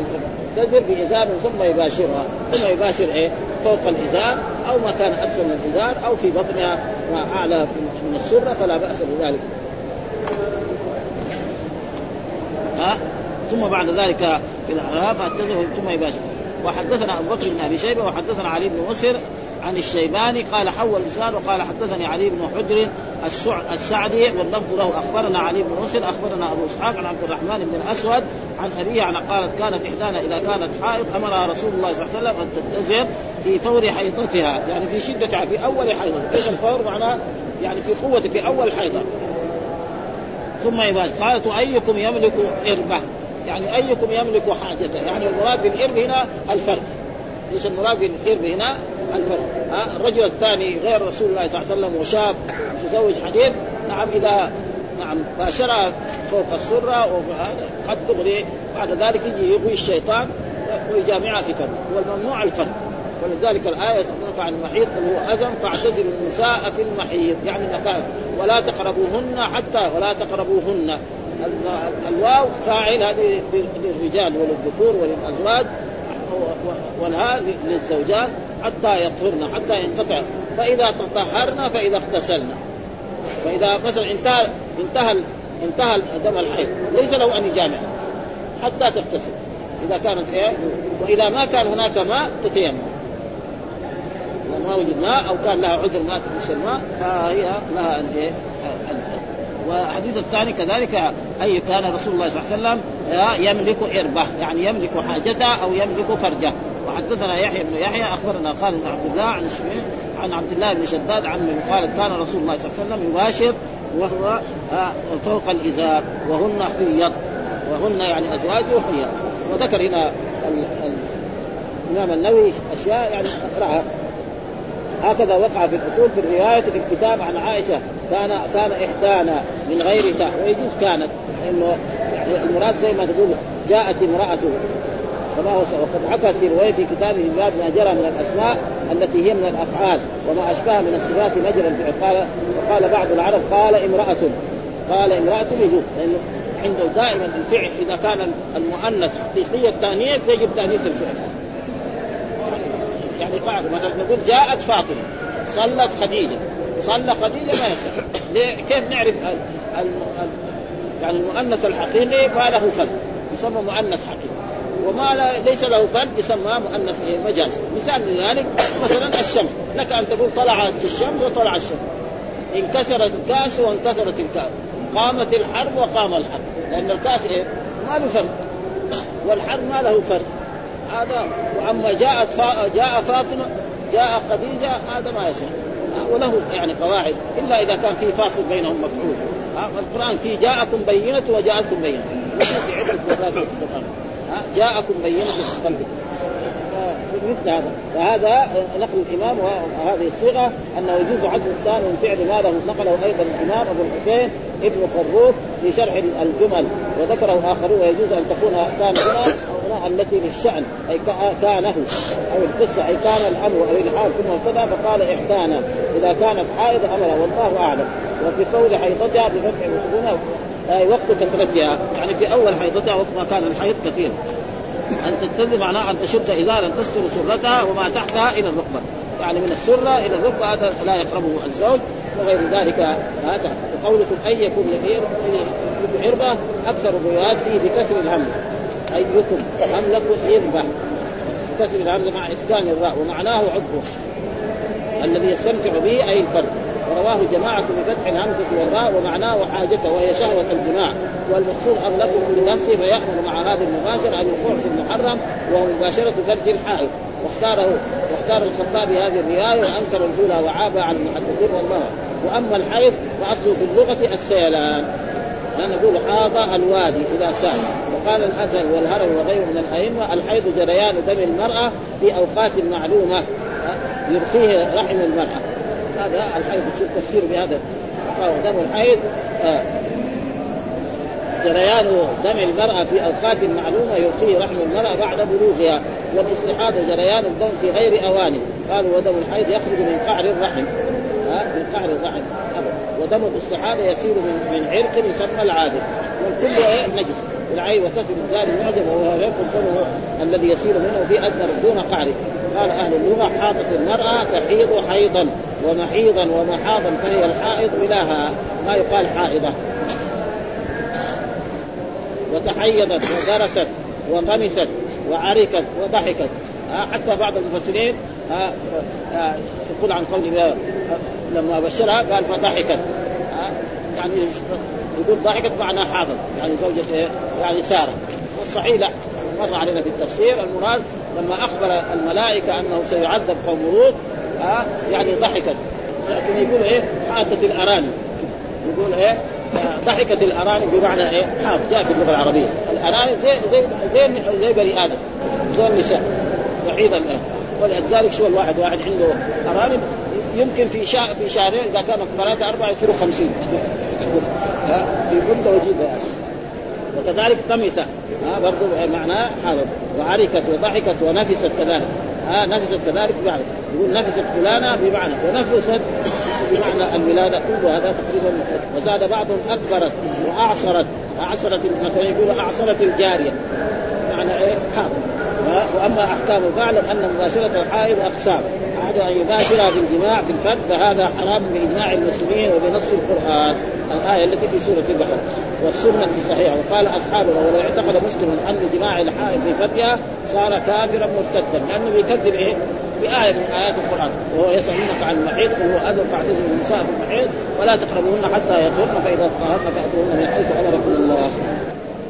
تزر بإزار ثم يباشرها. ثم يباشر إيه؟ فوق الإزار أو ما كان أسفل من الإزار أو في بطنها. ما اعلى من السرة فلا بأس بذلك. ها؟ ثم بعد ذلك في الاعراف ثم يباشر. وحدثنا أبو بكر بن أبي شيبة وحدثنا علي بن مسر عن الشيباني قال حول لسان وقال حدثني علي بن حجر السعدي واللفظ له أخبرنا علي بن مسر أخبرنا أبو إسحاق عن عبد الرحمن بن الأسود عن أبيه عن قالت كانت إحدانا إذا كانت حائض أمرها رسول الله صلى الله عليه وسلم أن تتزر في فور حيضتها يعني في شدتها في أول حيضة. إيش الفور معناه؟ يعني في قوة في أول حيضة. ثم يباش قالت أيكم يملك إربة؟ يعني أيكم يملك حاجته يعني المراد بالإرب هنا الفرد إيش المراد بالارب هنا الفرد ها؟ الرجل الثاني غير رسول الله صلى الله عليه وسلم وشاب متزوج حديث نعم اذا نعم باشرها فوق السرة قد تغري بعد ذلك يجي يغوي الشيطان ويجامعها في فرد والممنوع الفرد ولذلك الآية يسألونك عن المحيط قل هو أذى فاعتزلوا النساء في المحيط. يعني مكان ولا تقربوهن حتى ولا تقربوهن. الواو فاعل هذه للرجال وللذكور وللأزواج. والهاء للزوجات حتى يطهرن حتى ينقطع. فإذا تطهرن فإذا اغتسلن. فإذا مثلا انتهى انتهى انتهى دم الحيض. ليس له أن يجامع. حتى تغتسل. إذا كانت إيه؟ وإذا ما كان هناك ماء تتيمم. ما وجد ماء أو كان لها عذر ما تمس الماء فهي لها الايه والحديث الثاني كذلك أي كان رسول الله صلى الله عليه وسلم يملك إربة يعني يملك حاجته أو يملك فرجه. وحدثنا يحيى بن يحيى أخبرنا خالد بن عبد الله عن عن عبد الله بن شداد عن قال كان رسول الله صلى الله عليه وسلم يباشر وهو فوق الإزار وهن حيض وهن يعني ازواجه حيض. وذكر هنا الإمام النووي أشياء يعني اقراها هكذا وقع في الأصول في الرواية في الكتاب عن عائشة كان كان إحدانا من غير تاء ويجوز كانت؟ إنه يعني المراد زي ما تقول جاءت امرأته. كما هو وقد حكى في رواية في كتابه باب ما جرى من الأسماء التي هي من الأفعال وما اشبه من الصفات مجرى قال وقال بعض العرب قال امرأة. قال امرأة يجوز لأنه عنده دائما الفعل. إذا كان المؤنث حقيقيه التانيث يجب تأنيث الفعل. يعني قاعدة مثلا نقول جاءت فاطمة صلت خديجة صلى خديجة ما يصح. ليه؟ كيف نعرف ال ال يعني المؤنث الحقيقي؟ ما له فرد يسمى مؤنث حقيقي. وما ليس له فرد يسمى مؤنث مجاز. مثال لذلك مثلا الشمس لك أن تقول طلعت الشمس وطلع الشمس. انكسرت الكاس وانكسرت الكاس. قامت الحرب وقام الحرب. لأن الكاس إيه؟ ما له فرد والحرب ما له فرد هذا وأما جاءت فا... جاء فاطمة جاء خديجة هذا ما يصح وله يعني قواعد إلا إذا كان في فاصل بينهم مفعول. القرآن في جاءكم بينة وجاءتكم بينة. في عده القرآن. جاءكم بينة في قلبكم. مثل هذا. فهذا نقل الإمام وهذه الصيغة انه يجوز عزل الثاني من فعل ما له نقله أيضا الإمام أبو الحسين ابن خروف في شرح الجمل وذكره آخرون. ويجوز أن تكون كان هنا التي للشأن أي كانه أو القصة أي كان الأمر أو الحال ثم ابتدا فقال احدانا إذا كانت حائض امرها والله أعلم. وفي قول حيضتها بفتح وسكونها أي وقت كثرتها. يعني في أول حيضتها وقت ما كان الحيض كثير. أن تتخذ معناه أن تشد إزارا تستر سرتها وما تحتها إلى الركبة. يعني من السره إلى الركبة هذا لا يقربه الزوج وغير ذلك هذا. وقولكم اي يكون عربه أكثر الروايات فيه بكسر الهمزه أيكم أملك عربه كسر الهمزه مع إسكان الراء ومعناه عضو. الذي يستمتع به أي الفرد. ورواه جماعة بفتح الهمزة والراء ومعناه حاجته وهي شهوة الجماع. والمقصود أغلبه بنفسه فيأمر مع هذه المباشرة أن في المحرم وهو مباشرة فرج الحائط واختاره. واختار الخطابي هذه الرواية وأنكر الأولى وعاب عن المحدثين والله. وأما الحيض فأصله في اللغة السيلان. نقول حاض الوادي إذا سال وقال الأزهر والهرم وغيره من الأئمة الحيض جريان دم المرأة في أوقات معلومة. يرخيه رحم المرأة. هذا الحيض شوف تفسير بهذا؟ قال دم الحيض آه. جريان دم المرأة في أوقات معلومة يرخيه رحم المرأة بعد بلوغها. والاستحاضة جريان الدم في غير أوانه. قالوا ودم الحيض يخرج من قعر الرحم. ها من قعر الرحم. ودم الاستحاضة يسير من عرق يسمى العادل. والكل نجس العين وكسر الزاد معجم وهو يكون فمه الذي يسير منه في أثر دون قعر قال أهل اللغة حاضت المرأة تحيض حيضا ومحيضا ومحاضا فهي الحائض إلها. ما يقال حائضة. وتحيضت ودرست وغمست وعركت وضحكت. حتى بعض المفسرين يقول عن قول لما بشرها قال فضحكت. يعني يقول ضحكت معناها حاضر. يعني زوجة يعني سارة والصحيح لا. مر علينا في التفسير. المراد لما أخبر الملائكة أنه سيعذب قوم لوط يعني ضحكت. لكن يقول إيه؟ حاطت الأرانب. يقول إيه؟ ضحكت الأرانب بمعنى إيه؟ حاط جاء في اللغة العربية، الأرانب زي زي زي زي بني آدم. زي النساء. وحيدا ولذلك شو الواحد؟ واحد عنده أرانب يمكن في شهر في شهرين إذا كانوا ثلاثة أربعة يصيروا خمسين. في مده وجيزة يعني. وكذلك طمسة ها برضه معناه هذا وعركت وضحكت ونفست كذلك. ها نفست كذلك بمعنى. يقول نفست فلانة بمعنى. ونفست بمعنى الولادة. كل هذا تقريبا وزاد بعضهم أكبرت وأعصرت. أعصرت مثلا يقول أعصرت الجارية. معنى إيه؟ حاضر. وأما أحكامه فاعلم أن مباشره الحائض أقسام. احد أن يباشرها بالجماع في الفرد فهذا حرام بإجماع المسلمين وبنص القرآن الآية التي في سورة البقرة. والسنة صحيحه وقال اصحابنا ولو اعتقد مسلم أن جماع الحائض في فرجها صار كافرا مرتدا. لأنه بيكذب إيه؟ بآية من آيات القرآن. وهو يسألونك عن المحيط قل هو أذى فاعتزلوا النساء في المحيط ولا تقربوهن حتى يطهرن فإذا طهرن فأتوهن من حيث أمركم الله.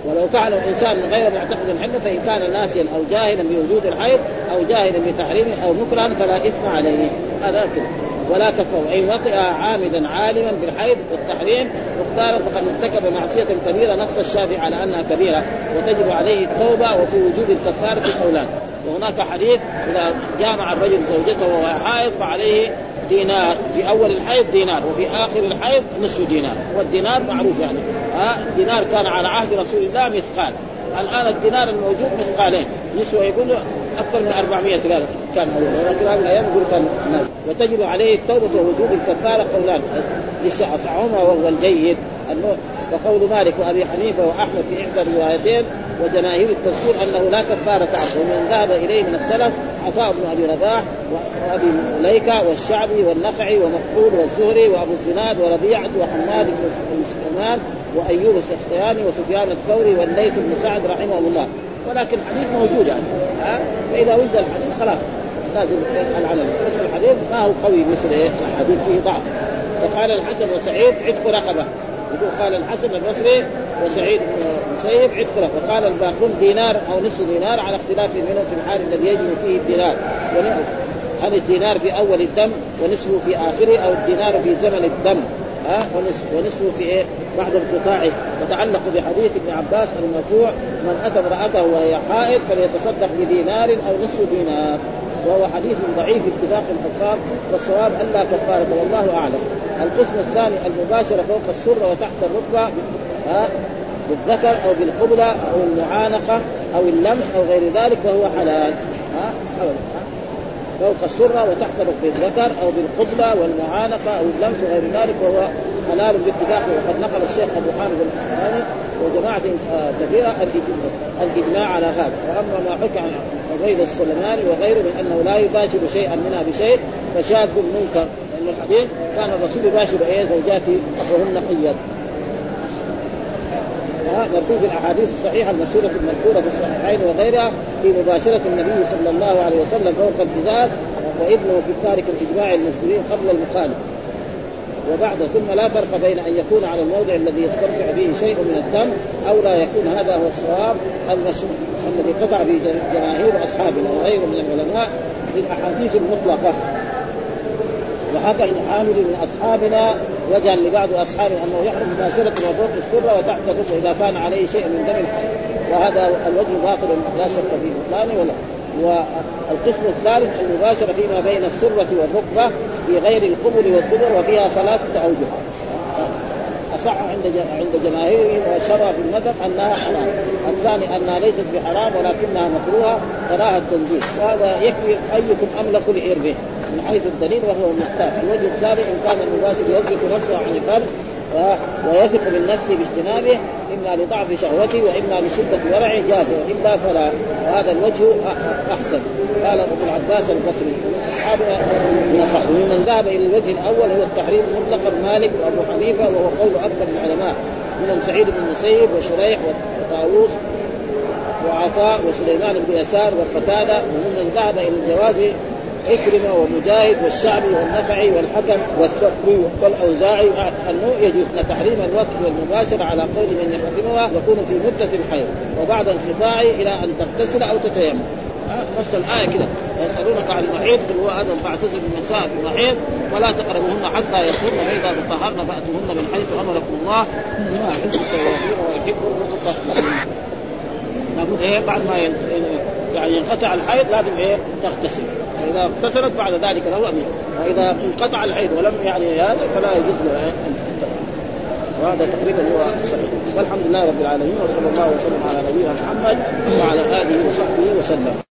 ولو فعل الإنسان غير معتقد الحل فإن كان ناسيا أو جاهلا بوجود الحيض أو جاهلا بتحريمه أو مكرها فلا إثم عليه. هذا كده ولا كفر إن وقع عامدا عالما بالحيض والتحريم مختارا فقد ارتكب معصية كبيرة نص الشافعي على أنها كبيرة. وتجب عليه التوبة وفي وجود الكفارة الأولاد. وهناك حديث إذا جامع الرجل زوجته وهو حائض فعليه دينار في أول الحيض دينار وفي آخر الحيض نصف دينار. والدينار معروف يعني. ها الدينار كان على عهد رسول الله مثقال. الآن الدينار الموجود مثقالين. نسوه يقول أكثر من 400 ريال كان ولكن هذه الأيام يقول كان وتجب عليه التوبة ووجوب الكفارة قولان للصعومه وهو الجيد. وقول مالك وأبي حنيفة وأحمد في إحدى الروايتين وجماهير التفسير أنه لا كفارة عنه ومن ذهب إليه من السلف عطاء بن أبي رباح وأبي مليكة والشعبي والنخعي ومقبول والزهري وأبو الزناد وربيعة وحماد بن سليمان وأيوب السختياني وسفيان الثوري والليث بن سعد رحمه الله. ولكن الحديث موجود يعني. ها؟ فإذا وجد الحديث خلاص. لازم العمل بس الحديث ما هو قوي مثل الحديث فيه ضعف. وقال الحسن وسعيد عتق رقبة. يقول قال الحسن البصري وسعيد بن مسيب عتق رقبة. وقال الباقون دينار أو نصف دينار على اختلاف منهم في الحال الذي يجب فيه الدينار. هل الدينار في أول الدم ونصفه في آخره أو الدينار في زمن الدم. ها؟ ونصف. ونصفه في إيه؟ بعد انقطاعه وتعلق بحديث ابن عباس المرفوع من أتى امرأته وهي حائض فليتصدق بدينار أو نصف دينار. وهو حديث ضعيف باتفاق الحفاظ والصواب الا كفارة والله أعلم. القسم الثاني المباشرة فوق السره وتحت الركبة بالذكر أو بالقبلة أو المعانقة أو اللمس أو غير ذلك فهو حلال ها فوق السره وتحت بالذكر أو بالقبلة والمعانقة أو اللمس وغير ذلك وهو حلال باتفاق وقد نقل الشيخ أبو حامد الاصفهاني وجماعة كثيره الاجماع على هذا. وأما ما حكى عن عبيد السلماني وغيره من أنه لا يباشر شيئا منها بشيء فشاذ منكر لأن الحديث كان الرسول يباشر إيه زوجاته وهن حيض مكتوب في الأحاديث الصحيحة المشهوره المذكورة في الصحيحين وغيرها في مباشرة النبي صلى الله عليه وسلم فوق الجزاء وابنه في تارك الإجماع المسلمين قبل المخالف وبعد ثم لا فرق بين أن يكون على الموضع الذي يستمتع به شيء من الدم أو لا يكون. هذا هو الصواب المشروع الذي قطع به جماهير أصحابنا وغيره من العلماء للاحاديث المطلقة. وحكى المحامل من أصحابنا وجها لبعض اصحابه أنه يحرم مباشرة وفوق السره وتحت الركبه إذا كان عليه شيء من دم الحي. وهذا الوجه باطل لا شك في بطلانه ولا. والقسم الثالث المباشرة فيما بين السرة والركبة في غير القبل والدبر وفيها ثلاثة أوجه. أصح عند عند جماهيرهم وشرع في المذهب أنها حرام، الثاني أنها ليست بحرام ولكنها مكروهة كراهه التنزيل، وهذا يكفي أيكم أملك لعربه من حيث الدليل وهو المختار، الوجه الثالث إن كان المباشر يصرف نفسه عن الفرد ويثق بالنفس باجتنابه إما لضعف شهوته وإما لشدة ورعه جاز والا فلا. وهذا الوجه أحسن. قال ابو العباس البصري. اصحابنا نصح وممن ذهب إلى الوجه الأول هو التحريم مطلقا مالك وأبو حنيفة وهو قول أكثر العلماء. منهم سعيد بن المسيب وشريح وطاووس وعطاء وسليمان بن يسار وقتاده وممن ذهب إلى الجواز عكرمه ومجاهد والشعبي والنفعي والحكم والثقفي والأوزاعي انه يجوز تحريم الوقت والمباشرة على قول من يحرمها يكون في مدة الحيض وبعد انقطاعه إلى أن تغتسل أو تتيمم. نص الآية كده. يسألونك عن المحيط قل هو آدم فاعتزل النساء في المحيط ولا تقربوهن حتى يطهرن فاذا تطهرن فأتوهن من حيث أمركم الله. انه يحب التوابين ويحب المتطهرين نقول إيه بعد ما يعني ينقطع الحيض لازم إيه تغتسل. فإذا اغتسلت بعد ذلك له امير واذا انقطع الحيض ولم يعني هذا فلا يجوز له إيه. وهذا تقريبا هو الصحيح. والحمد لله رب العالمين وصلى الله وسلم على نبينا محمد وعلى آله وصحبه وسلم.